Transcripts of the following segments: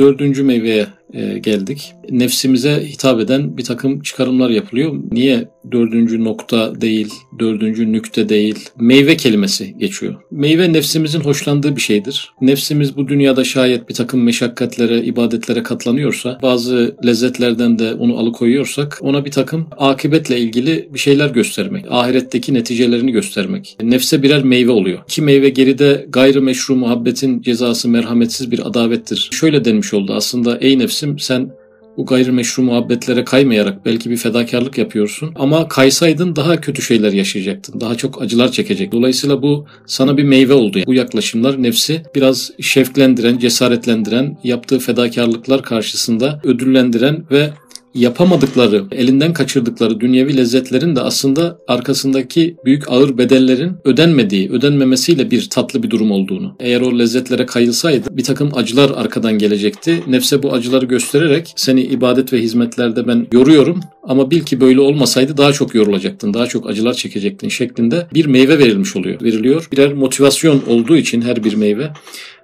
dördüncü meyveye e, geldik. Nefsimize hitap eden bir takım çıkarımlar yapılıyor. Niye dördüncü nokta değil, dördüncü nükte değil, meyve kelimesi geçiyor. Meyve nefsimizin hoşlandığı bir şeydir. Nefsimiz bu dünyada şayet bir takım meşakkatlere, ibadetlere katlanıyorsa, bazı lezzetlerden de onu alıkoyuyorsak, ona bir takım akibetle ilgili bir şeyler göstermek, ahiretteki neticelerini göstermek. Nefse birer meyve oluyor. Ki meyve geride gayrimeşru muhabbetin cezası merhametsiz bir adavettir. Şöyle denmiş oldu aslında ey nefsim sen bu gayrimeşru muhabbetlere kaymayarak belki bir fedakarlık yapıyorsun ama kaysaydın daha kötü şeyler yaşayacaktın. Daha çok acılar çekecek. Dolayısıyla bu sana bir meyve oldu. Bu yaklaşımlar nefsi biraz şevklendiren, cesaretlendiren, yaptığı fedakarlıklar karşısında ödüllendiren ve yapamadıkları, elinden kaçırdıkları dünyevi lezzetlerin de aslında arkasındaki büyük ağır bedellerin ödenmediği, ödenmemesiyle bir tatlı bir durum olduğunu. Eğer o lezzetlere kayılsaydı bir takım acılar arkadan gelecekti. Nefse bu acıları göstererek seni ibadet ve hizmetlerde ben yoruyorum ama bil ki böyle olmasaydı daha çok yorulacaktın, daha çok acılar çekecektin şeklinde bir meyve verilmiş oluyor, veriliyor. Birer motivasyon olduğu için her bir meyve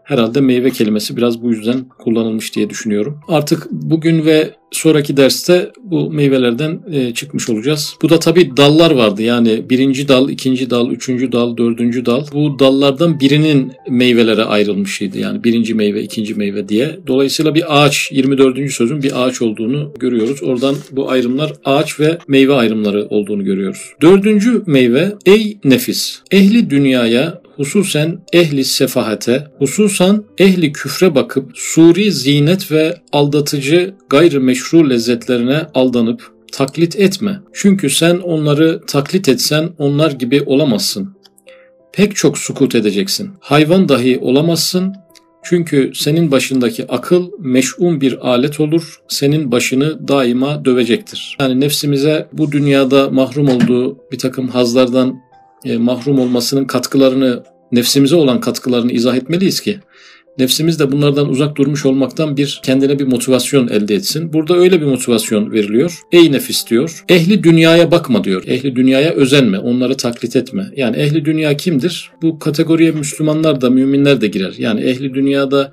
Herhalde meyve kelimesi biraz bu yüzden kullanılmış diye düşünüyorum. Artık bugün ve sonraki derste bu meyvelerden e, çıkmış olacağız. Bu da tabii dallar vardı. Yani birinci dal, ikinci dal, üçüncü dal, dördüncü dal. Bu dallardan birinin meyvelere ayrılmışıydı. Yani birinci meyve, ikinci meyve diye. Dolayısıyla bir ağaç, 24. sözün bir ağaç olduğunu görüyoruz. Oradan bu ayrımlar ağaç ve meyve ayrımları olduğunu görüyoruz. Dördüncü meyve, ey nefis, ehli dünyaya hususen ehli sefahate, hususan ehli küfre bakıp suri zinet ve aldatıcı gayrimeşru lezzetlerine aldanıp taklit etme. Çünkü sen onları taklit etsen onlar gibi olamazsın. Pek çok sukut edeceksin. Hayvan dahi olamazsın. Çünkü senin başındaki akıl meş'um bir alet olur, senin başını daima dövecektir. Yani nefsimize bu dünyada mahrum olduğu bir takım hazlardan e, mahrum olmasının katkılarını, nefsimize olan katkılarını izah etmeliyiz ki nefsimiz de bunlardan uzak durmuş olmaktan bir kendine bir motivasyon elde etsin. Burada öyle bir motivasyon veriliyor. Ey nefis diyor. Ehli dünyaya bakma diyor. Ehli dünyaya özenme. Onları taklit etme. Yani ehli dünya kimdir? Bu kategoriye Müslümanlar da müminler de girer. Yani ehli dünyada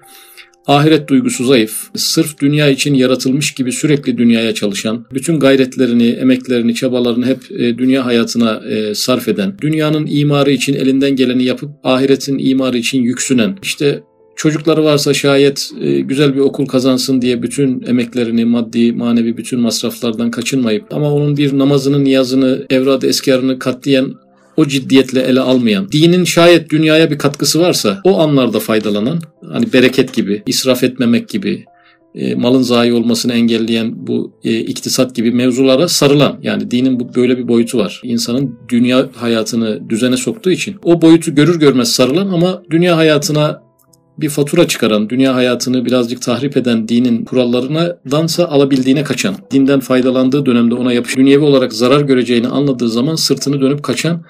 ahiret duygusu zayıf, sırf dünya için yaratılmış gibi sürekli dünyaya çalışan, bütün gayretlerini, emeklerini, çabalarını hep e, dünya hayatına e, sarf eden, dünyanın imarı için elinden geleni yapıp ahiretin imarı için yüksünen, işte Çocukları varsa şayet e, güzel bir okul kazansın diye bütün emeklerini, maddi, manevi bütün masraflardan kaçınmayıp ama onun bir namazını, niyazını, evrad eskarını katlayan o ciddiyetle ele almayan, dinin şayet dünyaya bir katkısı varsa o anlarda faydalanan, hani bereket gibi, israf etmemek gibi, e, malın zayi olmasını engelleyen bu e, iktisat gibi mevzulara sarılan yani dinin bu böyle bir boyutu var. İnsanın dünya hayatını düzene soktuğu için o boyutu görür görmez sarılan ama dünya hayatına bir fatura çıkaran, dünya hayatını birazcık tahrip eden dinin kurallarına dansa alabildiğine kaçan, dinden faydalandığı dönemde ona yapış, dünyevi olarak zarar göreceğini anladığı zaman sırtını dönüp kaçan,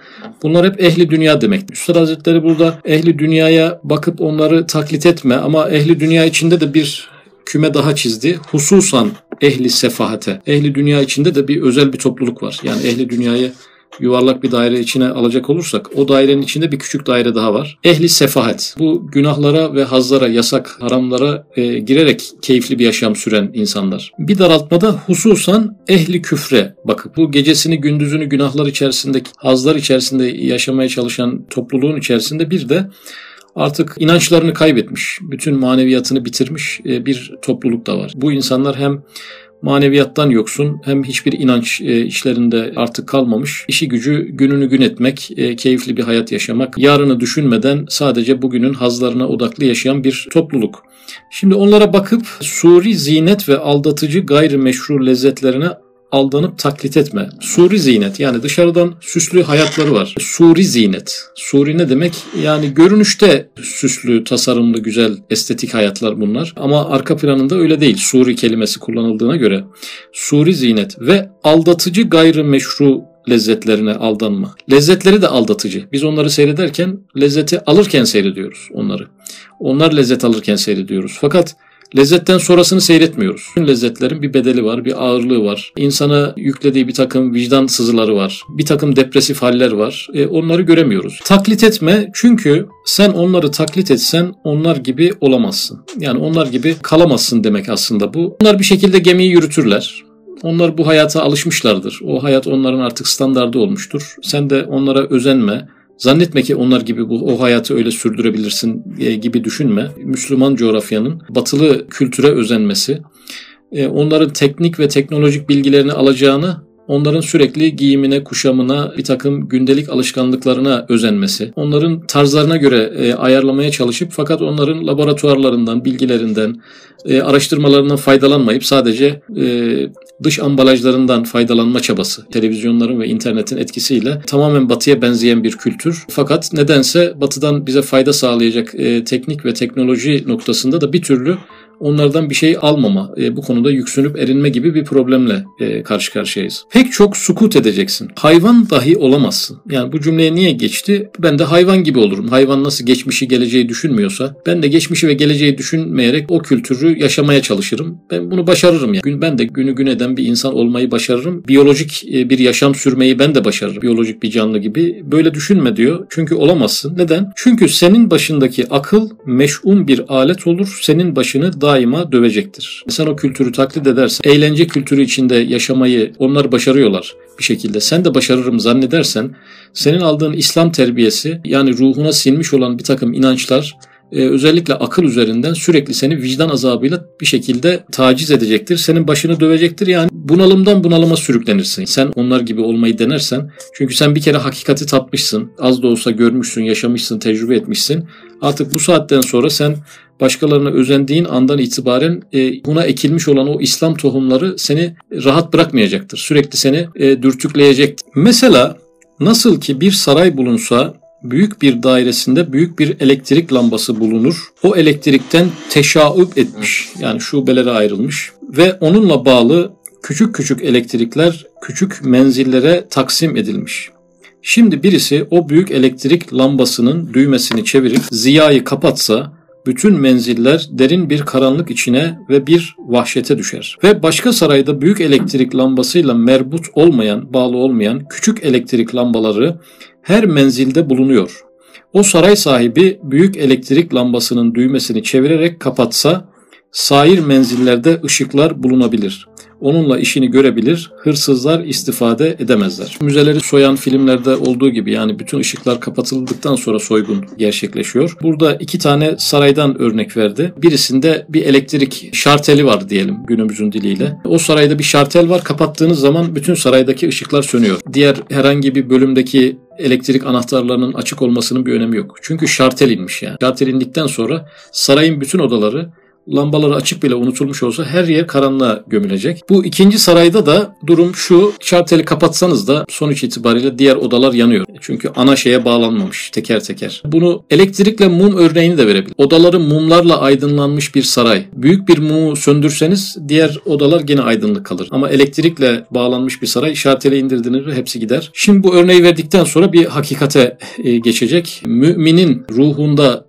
bunlar hep ehli dünya demek. Üstad Hazretleri burada ehli dünyaya bakıp onları taklit etme ama ehli dünya içinde de bir küme daha çizdi. Hususan ehli sefahate. Ehli dünya içinde de bir özel bir topluluk var. Yani ehli dünyayı yuvarlak bir daire içine alacak olursak o dairenin içinde bir küçük daire daha var. Ehli sefahet. Bu günahlara ve hazlara, yasak, haramlara e, girerek keyifli bir yaşam süren insanlar. Bir daraltmada hususan ehli küfre bakıp bu gecesini gündüzünü günahlar içerisindeki hazlar içerisinde yaşamaya çalışan topluluğun içerisinde bir de artık inançlarını kaybetmiş, bütün maneviyatını bitirmiş e, bir topluluk da var. Bu insanlar hem maneviyattan yoksun hem hiçbir inanç e, işlerinde artık kalmamış. İşi gücü gününü gün etmek, e, keyifli bir hayat yaşamak, yarını düşünmeden sadece bugünün hazlarına odaklı yaşayan bir topluluk. Şimdi onlara bakıp suri zinet ve aldatıcı gayrimeşru lezzetlerine aldanıp taklit etme. Suri zinet yani dışarıdan süslü hayatları var. Suri zinet. Suri ne demek? Yani görünüşte süslü, tasarımlı, güzel, estetik hayatlar bunlar. Ama arka planında öyle değil. Suri kelimesi kullanıldığına göre. Suri zinet ve aldatıcı gayrimeşru lezzetlerine aldanma. Lezzetleri de aldatıcı. Biz onları seyrederken lezzeti alırken seyrediyoruz onları. Onlar lezzet alırken seyrediyoruz. Fakat Lezzetten sonrasını seyretmiyoruz. Bütün lezzetlerin bir bedeli var, bir ağırlığı var. İnsana yüklediği bir takım vicdan sızıları var. Bir takım depresif haller var. E, onları göremiyoruz. Taklit etme çünkü sen onları taklit etsen onlar gibi olamazsın. Yani onlar gibi kalamazsın demek aslında bu. Onlar bir şekilde gemiyi yürütürler. Onlar bu hayata alışmışlardır. O hayat onların artık standardı olmuştur. Sen de onlara özenme. Zannetme ki onlar gibi bu o hayatı öyle sürdürebilirsin e, gibi düşünme. Müslüman coğrafyanın batılı kültüre özenmesi, e, onların teknik ve teknolojik bilgilerini alacağını onların sürekli giyimine, kuşamına, bir takım gündelik alışkanlıklarına özenmesi, onların tarzlarına göre e, ayarlamaya çalışıp fakat onların laboratuvarlarından, bilgilerinden, e, araştırmalarından faydalanmayıp sadece e, dış ambalajlarından faydalanma çabası, televizyonların ve internetin etkisiyle tamamen batıya benzeyen bir kültür. Fakat nedense batıdan bize fayda sağlayacak e, teknik ve teknoloji noktasında da bir türlü onlardan bir şey almama, e, bu konuda yüksünüp erinme gibi bir problemle e, karşı karşıyayız. Pek çok sukut edeceksin. Hayvan dahi olamazsın. Yani bu cümleye niye geçti? Ben de hayvan gibi olurum. Hayvan nasıl geçmişi geleceği düşünmüyorsa ben de geçmişi ve geleceği düşünmeyerek o kültürü yaşamaya çalışırım. Ben bunu başarırım yani. Ben de günü gün eden bir insan olmayı başarırım. Biyolojik e, bir yaşam sürmeyi ben de başarırım. Biyolojik bir canlı gibi. Böyle düşünme diyor. Çünkü olamazsın. Neden? Çünkü senin başındaki akıl meş'um bir alet olur. Senin başını daima dövecektir. Sen o kültürü taklit edersen, eğlence kültürü içinde yaşamayı onlar başarıyorlar bir şekilde. Sen de başarırım zannedersen, senin aldığın İslam terbiyesi yani ruhuna sinmiş olan bir takım inançlar e, özellikle akıl üzerinden sürekli seni vicdan azabıyla bir şekilde taciz edecektir. Senin başını dövecektir. Yani bunalımdan bunalıma sürüklenirsin. Sen onlar gibi olmayı denersen çünkü sen bir kere hakikati tatmışsın. Az da olsa görmüşsün, yaşamışsın, tecrübe etmişsin. Artık bu saatten sonra sen başkalarına özendiğin andan itibaren e, buna ekilmiş olan o İslam tohumları seni rahat bırakmayacaktır. Sürekli seni e, dürtükleyecektir. Mesela nasıl ki bir saray bulunsa büyük bir dairesinde büyük bir elektrik lambası bulunur. O elektrikten teşaüp etmiş yani şubelere ayrılmış ve onunla bağlı küçük küçük elektrikler küçük menzillere taksim edilmiş. Şimdi birisi o büyük elektrik lambasının düğmesini çevirip ziyayı kapatsa bütün menziller derin bir karanlık içine ve bir vahşete düşer. Ve başka sarayda büyük elektrik lambasıyla merbut olmayan, bağlı olmayan küçük elektrik lambaları her menzilde bulunuyor. O saray sahibi büyük elektrik lambasının düğmesini çevirerek kapatsa sair menzillerde ışıklar bulunabilir onunla işini görebilir, hırsızlar istifade edemezler. Müzeleri soyan filmlerde olduğu gibi yani bütün ışıklar kapatıldıktan sonra soygun gerçekleşiyor. Burada iki tane saraydan örnek verdi. Birisinde bir elektrik şarteli var diyelim günümüzün diliyle. O sarayda bir şartel var. Kapattığınız zaman bütün saraydaki ışıklar sönüyor. Diğer herhangi bir bölümdeki elektrik anahtarlarının açık olmasının bir önemi yok. Çünkü şartel inmiş yani. Şartel indikten sonra sarayın bütün odaları lambaları açık bile unutulmuş olsa her yer karanlığa gömülecek. Bu ikinci sarayda da durum şu. Şarteli kapatsanız da sonuç itibariyle diğer odalar yanıyor. Çünkü ana şeye bağlanmamış teker teker. Bunu elektrikle mum örneğini de verebilir. Odaları mumlarla aydınlanmış bir saray. Büyük bir mumu söndürseniz diğer odalar gene aydınlık kalır. Ama elektrikle bağlanmış bir saray şarteli indirdiğinizde hepsi gider. Şimdi bu örneği verdikten sonra bir hakikate e, geçecek. Müminin ruhunda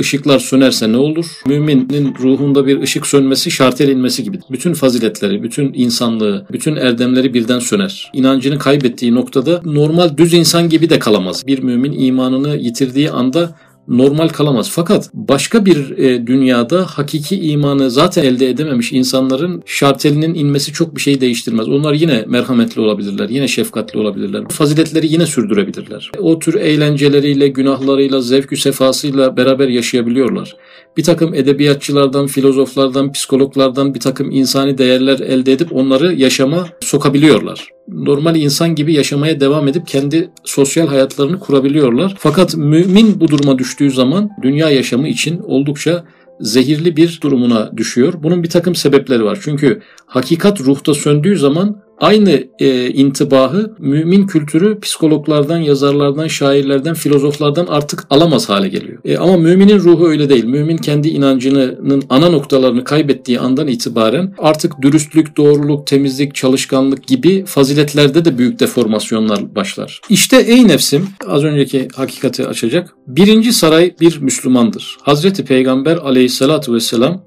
ışıklar sönerse ne olur? Müminin ruhunda bir ışık sönmesi şartel inmesi gibi. Bütün faziletleri, bütün insanlığı, bütün erdemleri birden söner. İnancını kaybettiği noktada normal düz insan gibi de kalamaz. Bir mümin imanını yitirdiği anda normal kalamaz. Fakat başka bir e, dünyada hakiki imanı zaten elde edememiş insanların şartelinin inmesi çok bir şey değiştirmez. Onlar yine merhametli olabilirler, yine şefkatli olabilirler. Faziletleri yine sürdürebilirler. O tür eğlenceleriyle, günahlarıyla, zevkü sefasıyla beraber yaşayabiliyorlar. Bir takım edebiyatçılardan, filozoflardan, psikologlardan bir takım insani değerler elde edip onları yaşama sokabiliyorlar normal insan gibi yaşamaya devam edip kendi sosyal hayatlarını kurabiliyorlar. Fakat mümin bu duruma düştüğü zaman dünya yaşamı için oldukça zehirli bir durumuna düşüyor. Bunun bir takım sebepleri var. Çünkü hakikat ruhta söndüğü zaman Aynı e, intibahı mümin kültürü psikologlardan, yazarlardan, şairlerden, filozoflardan artık alamaz hale geliyor. E, ama müminin ruhu öyle değil. Mümin kendi inancının ana noktalarını kaybettiği andan itibaren artık dürüstlük, doğruluk, temizlik, çalışkanlık gibi faziletlerde de büyük deformasyonlar başlar. İşte ey nefsim, az önceki hakikati açacak. Birinci saray bir Müslümandır. Hazreti Peygamber aleyhissalatü vesselam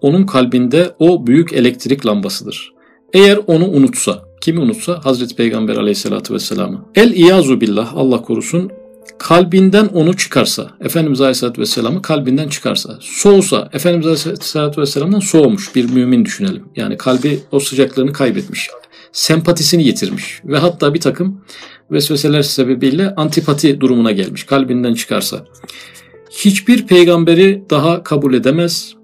onun kalbinde o büyük elektrik lambasıdır. Eğer onu unutsa, kimi unutsa Hazreti Peygamber aleyhissalatü vesselam'ı. El iyazu billah Allah korusun kalbinden onu çıkarsa, Efendimiz Aleyhisselatü Vesselam'ı kalbinden çıkarsa, soğusa, Efendimiz Aleyhisselatü Vesselam'dan soğumuş bir mümin düşünelim. Yani kalbi o sıcaklığını kaybetmiş, sempatisini yitirmiş ve hatta bir takım vesveseler sebebiyle antipati durumuna gelmiş kalbinden çıkarsa. Hiçbir peygamberi daha kabul edemez,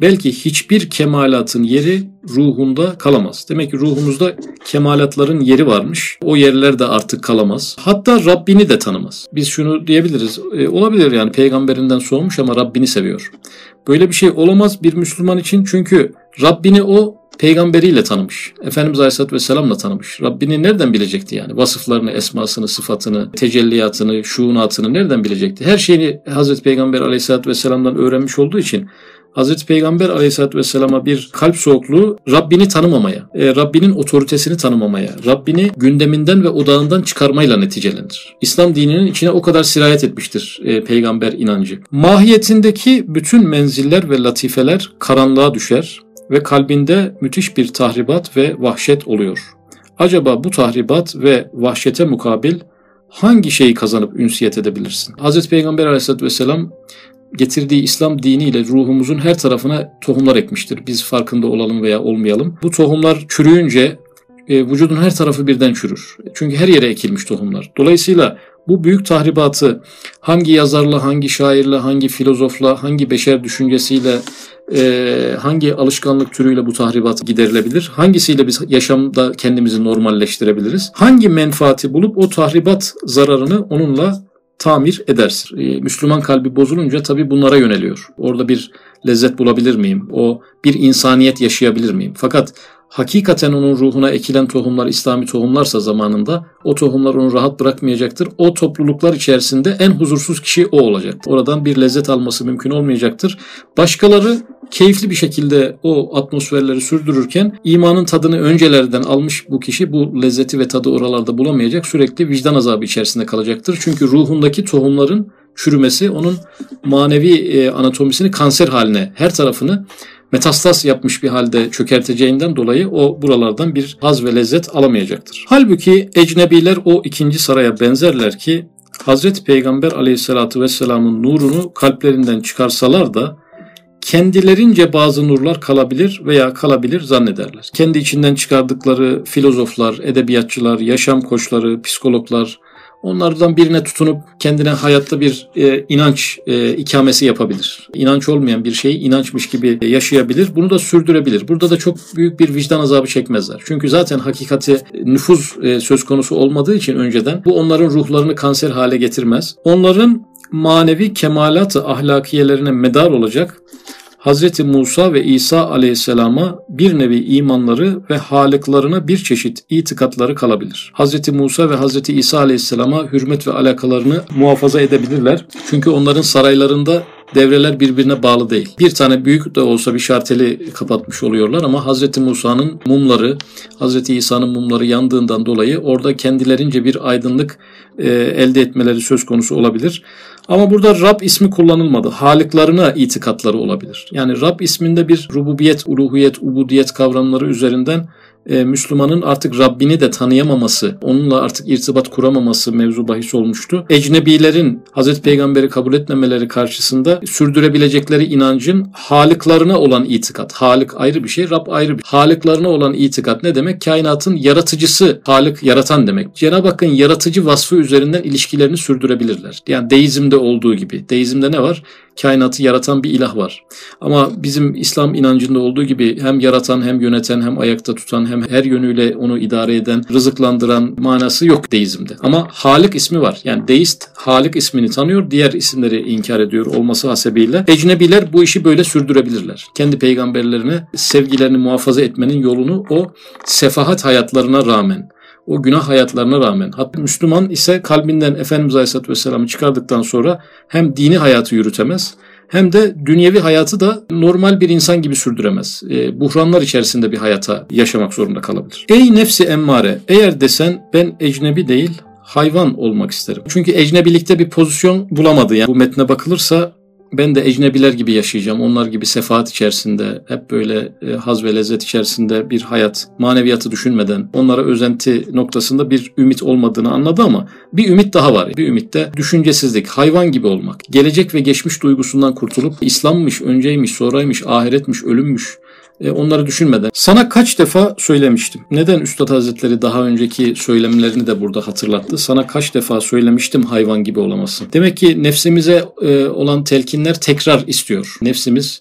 belki hiçbir kemalatın yeri ruhunda kalamaz. Demek ki ruhumuzda kemalatların yeri varmış. O yerler de artık kalamaz. Hatta Rabbini de tanımaz. Biz şunu diyebiliriz. E, olabilir yani peygamberinden soğumuş ama Rabbini seviyor. Böyle bir şey olamaz bir Müslüman için çünkü Rabbini o peygamberiyle tanımış. Efendimiz Aleyhisselatü Vesselam'la tanımış. Rabbini nereden bilecekti yani? Vasıflarını, esmasını, sıfatını, tecelliyatını, şuunatını nereden bilecekti? Her şeyini Hazreti Peygamber Aleyhisselatü Vesselam'dan öğrenmiş olduğu için Hazreti Peygamber aleyhissalatü vesselama bir kalp soğukluğu Rabbini tanımamaya, e, Rabbinin otoritesini tanımamaya, Rabbini gündeminden ve odağından çıkarmayla neticelenir. İslam dininin içine o kadar sirayet etmiştir e, peygamber inancı. Mahiyetindeki bütün menziller ve latifeler karanlığa düşer ve kalbinde müthiş bir tahribat ve vahşet oluyor. Acaba bu tahribat ve vahşete mukabil hangi şeyi kazanıp ünsiyet edebilirsin? Hazreti Peygamber aleyhissalatü vesselam getirdiği İslam diniyle ruhumuzun her tarafına tohumlar ekmiştir. Biz farkında olalım veya olmayalım. Bu tohumlar çürüyünce e, vücudun her tarafı birden çürür. Çünkü her yere ekilmiş tohumlar. Dolayısıyla bu büyük tahribatı hangi yazarla, hangi şairle, hangi filozofla, hangi beşer düşüncesiyle, e, hangi alışkanlık türüyle bu tahribat giderilebilir? Hangisiyle biz yaşamda kendimizi normalleştirebiliriz? Hangi menfaati bulup o tahribat zararını onunla tamir edersin. Ee, Müslüman kalbi bozulunca tabii bunlara yöneliyor. Orada bir lezzet bulabilir miyim? O bir insaniyet yaşayabilir miyim? Fakat hakikaten onun ruhuna ekilen tohumlar İslami tohumlarsa zamanında o tohumlar onu rahat bırakmayacaktır. O topluluklar içerisinde en huzursuz kişi o olacaktır. Oradan bir lezzet alması mümkün olmayacaktır. Başkaları keyifli bir şekilde o atmosferleri sürdürürken imanın tadını öncelerden almış bu kişi bu lezzeti ve tadı oralarda bulamayacak. Sürekli vicdan azabı içerisinde kalacaktır. Çünkü ruhundaki tohumların çürümesi onun manevi e, anatomisini kanser haline, her tarafını metastas yapmış bir halde çökerteceğinden dolayı o buralardan bir haz ve lezzet alamayacaktır. Halbuki ecnebiler o ikinci saraya benzerler ki Hazreti Peygamber aleyhissalatü vesselamın nurunu kalplerinden çıkarsalar da kendilerince bazı nurlar kalabilir veya kalabilir zannederler. Kendi içinden çıkardıkları filozoflar, edebiyatçılar, yaşam koçları, psikologlar, Onlardan birine tutunup kendine hayatta bir e, inanç e, ikamesi yapabilir. İnanç olmayan bir şeyi inançmış gibi yaşayabilir. Bunu da sürdürebilir. Burada da çok büyük bir vicdan azabı çekmezler. Çünkü zaten hakikati nüfuz e, söz konusu olmadığı için önceden bu onların ruhlarını kanser hale getirmez. Onların manevi kemalat-ı ahlakiyelerine medar olacak Hazreti Musa ve İsa aleyhisselama bir nevi imanları ve halıklarına bir çeşit itikatları kalabilir. Hazreti Musa ve Hazreti İsa aleyhisselama hürmet ve alakalarını muhafaza edebilirler. Çünkü onların saraylarında devreler birbirine bağlı değil. Bir tane büyük de olsa bir şarteli kapatmış oluyorlar ama Hazreti Musa'nın mumları, Hazreti İsa'nın mumları yandığından dolayı orada kendilerince bir aydınlık e, elde etmeleri söz konusu olabilir. Ama burada Rab ismi kullanılmadı. Haliklarına itikatları olabilir. Yani Rab isminde bir rububiyet, uluhiyet, ubudiyet kavramları üzerinden e, Müslümanın artık Rabbini de tanıyamaması, onunla artık irtibat kuramaması mevzu bahis olmuştu. Ecnebilerin Hazreti Peygamber'i kabul etmemeleri karşısında sürdürebilecekleri inancın halıklarına olan itikat. Halık ayrı bir şey, Rab ayrı bir Halıklarına olan itikat ne demek? Kainatın yaratıcısı, halık yaratan demek. Cenab-ı Hakk'ın yaratıcı vasfı üzerinden ilişkilerini sürdürebilirler. Yani deizmde olduğu gibi. Deizmde ne var? Kainatı yaratan bir ilah var. Ama bizim İslam inancında olduğu gibi hem yaratan hem yöneten hem ayakta tutan hem her yönüyle onu idare eden, rızıklandıran manası yok deizmde. Ama Halik ismi var. Yani deist Halik ismini tanıyor, diğer isimleri inkar ediyor olması hasebiyle. Ecnebiler bu işi böyle sürdürebilirler. Kendi peygamberlerine sevgilerini muhafaza etmenin yolunu o sefahat hayatlarına rağmen o günah hayatlarına rağmen. Hatta Müslüman ise kalbinden Efendimiz Aleyhisselatü Vesselam'ı çıkardıktan sonra hem dini hayatı yürütemez hem de dünyevi hayatı da normal bir insan gibi sürdüremez. E, buhranlar içerisinde bir hayata yaşamak zorunda kalabilir. Ey nefsi emmare eğer desen ben ecnebi değil hayvan olmak isterim. Çünkü ecnebilikte bir pozisyon bulamadı. Yani bu metne bakılırsa ben de ecnebiler gibi yaşayacağım. Onlar gibi sefaat içerisinde, hep böyle e, haz ve lezzet içerisinde bir hayat, maneviyatı düşünmeden onlara özenti noktasında bir ümit olmadığını anladı ama bir ümit daha var. Bir ümit de düşüncesizlik, hayvan gibi olmak. Gelecek ve geçmiş duygusundan kurtulup İslam'mış, önceymiş, sonraymış, ahiretmiş, ölümmüş, e, onları düşünmeden. Sana kaç defa söylemiştim. Neden Üstad Hazretleri daha önceki söylemlerini de burada hatırlattı? Sana kaç defa söylemiştim hayvan gibi olamazsın. Demek ki nefsimize e, olan telkinler tekrar istiyor. Nefsimiz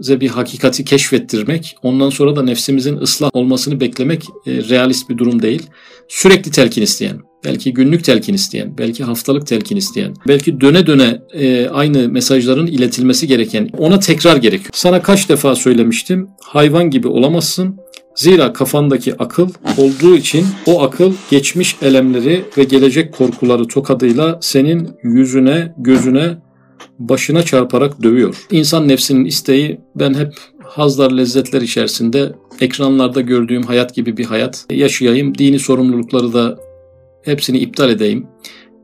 bize bir hakikati keşfettirmek, ondan sonra da nefsimizin ıslah olmasını beklemek e, realist bir durum değil. Sürekli telkin isteyen, belki günlük telkin isteyen, belki haftalık telkin isteyen, belki döne döne e, aynı mesajların iletilmesi gereken, ona tekrar gerekiyor. Sana kaç defa söylemiştim, hayvan gibi olamazsın. Zira kafandaki akıl olduğu için o akıl geçmiş elemleri ve gelecek korkuları tokadıyla senin yüzüne, gözüne, başına çarparak dövüyor. İnsan nefsinin isteği ben hep hazlar lezzetler içerisinde ekranlarda gördüğüm hayat gibi bir hayat yaşayayım. Dini sorumlulukları da hepsini iptal edeyim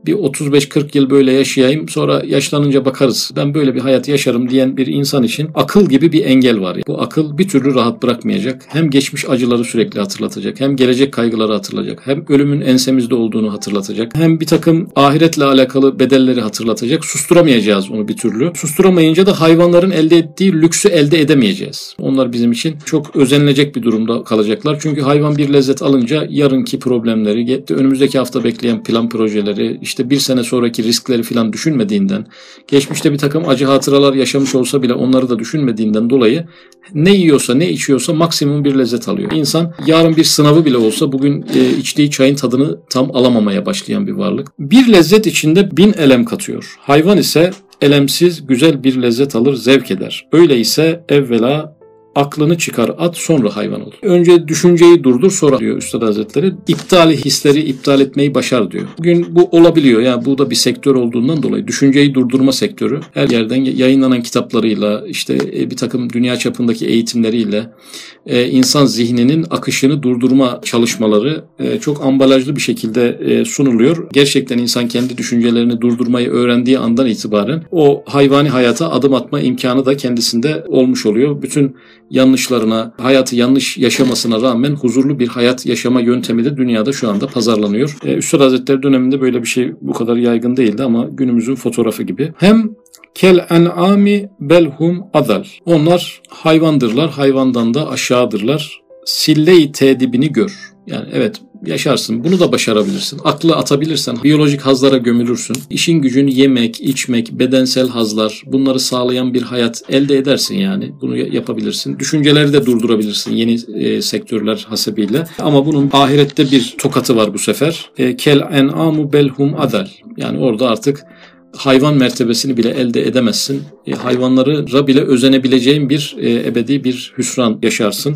bir 35-40 yıl böyle yaşayayım sonra yaşlanınca bakarız ben böyle bir hayat yaşarım diyen bir insan için akıl gibi bir engel var. Bu akıl bir türlü rahat bırakmayacak. Hem geçmiş acıları sürekli hatırlatacak hem gelecek kaygıları hatırlatacak hem ölümün ensemizde olduğunu hatırlatacak hem bir takım ahiretle alakalı bedelleri hatırlatacak. Susturamayacağız onu bir türlü. Susturamayınca da hayvanların elde ettiği lüksü elde edemeyeceğiz. Onlar bizim için çok özenilecek bir durumda kalacaklar. Çünkü hayvan bir lezzet alınca yarınki problemleri, önümüzdeki hafta bekleyen plan projeleri, işte işte bir sene sonraki riskleri falan düşünmediğinden, geçmişte bir takım acı hatıralar yaşamış olsa bile onları da düşünmediğinden dolayı ne yiyorsa ne içiyorsa maksimum bir lezzet alıyor. İnsan yarın bir sınavı bile olsa bugün e, içtiği çayın tadını tam alamamaya başlayan bir varlık. Bir lezzet içinde bin elem katıyor. Hayvan ise elemsiz güzel bir lezzet alır, zevk eder. Öyleyse evvela aklını çıkar at sonra hayvan ol. Önce düşünceyi durdur sonra diyor Üstad Hazretleri. İptali hisleri iptal etmeyi başar diyor. Bugün bu olabiliyor. Yani bu da bir sektör olduğundan dolayı düşünceyi durdurma sektörü her yerden yayınlanan kitaplarıyla işte e, bir takım dünya çapındaki eğitimleriyle e, insan zihninin akışını durdurma çalışmaları e, çok ambalajlı bir şekilde sunuluyor. Gerçekten insan kendi düşüncelerini durdurmayı öğrendiği andan itibaren o hayvani hayata adım atma imkanı da kendisinde olmuş oluyor. Bütün yanlışlarına, hayatı yanlış yaşamasına rağmen huzurlu bir hayat yaşama yöntemi de dünyada şu anda pazarlanıyor. Ee, Üstad Hazretleri döneminde böyle bir şey bu kadar yaygın değildi ama günümüzün fotoğrafı gibi. Hem kel en'ami belhum adal. Onlar hayvandırlar, hayvandan da aşağıdırlar. Sille-i tedibini gör. Yani evet yaşarsın. Bunu da başarabilirsin. Aklı atabilirsen biyolojik hazlara gömülürsün. İşin gücün yemek, içmek, bedensel hazlar bunları sağlayan bir hayat elde edersin yani. Bunu yapabilirsin. Düşünceleri de durdurabilirsin yeni e, sektörler hasebiyle. Ama bunun ahirette bir tokatı var bu sefer. E, kel en'amu belhum adal. Yani orada artık hayvan mertebesini bile elde edemezsin. E, hayvanlara bile özenebileceğin bir e, ebedi bir hüsran yaşarsın.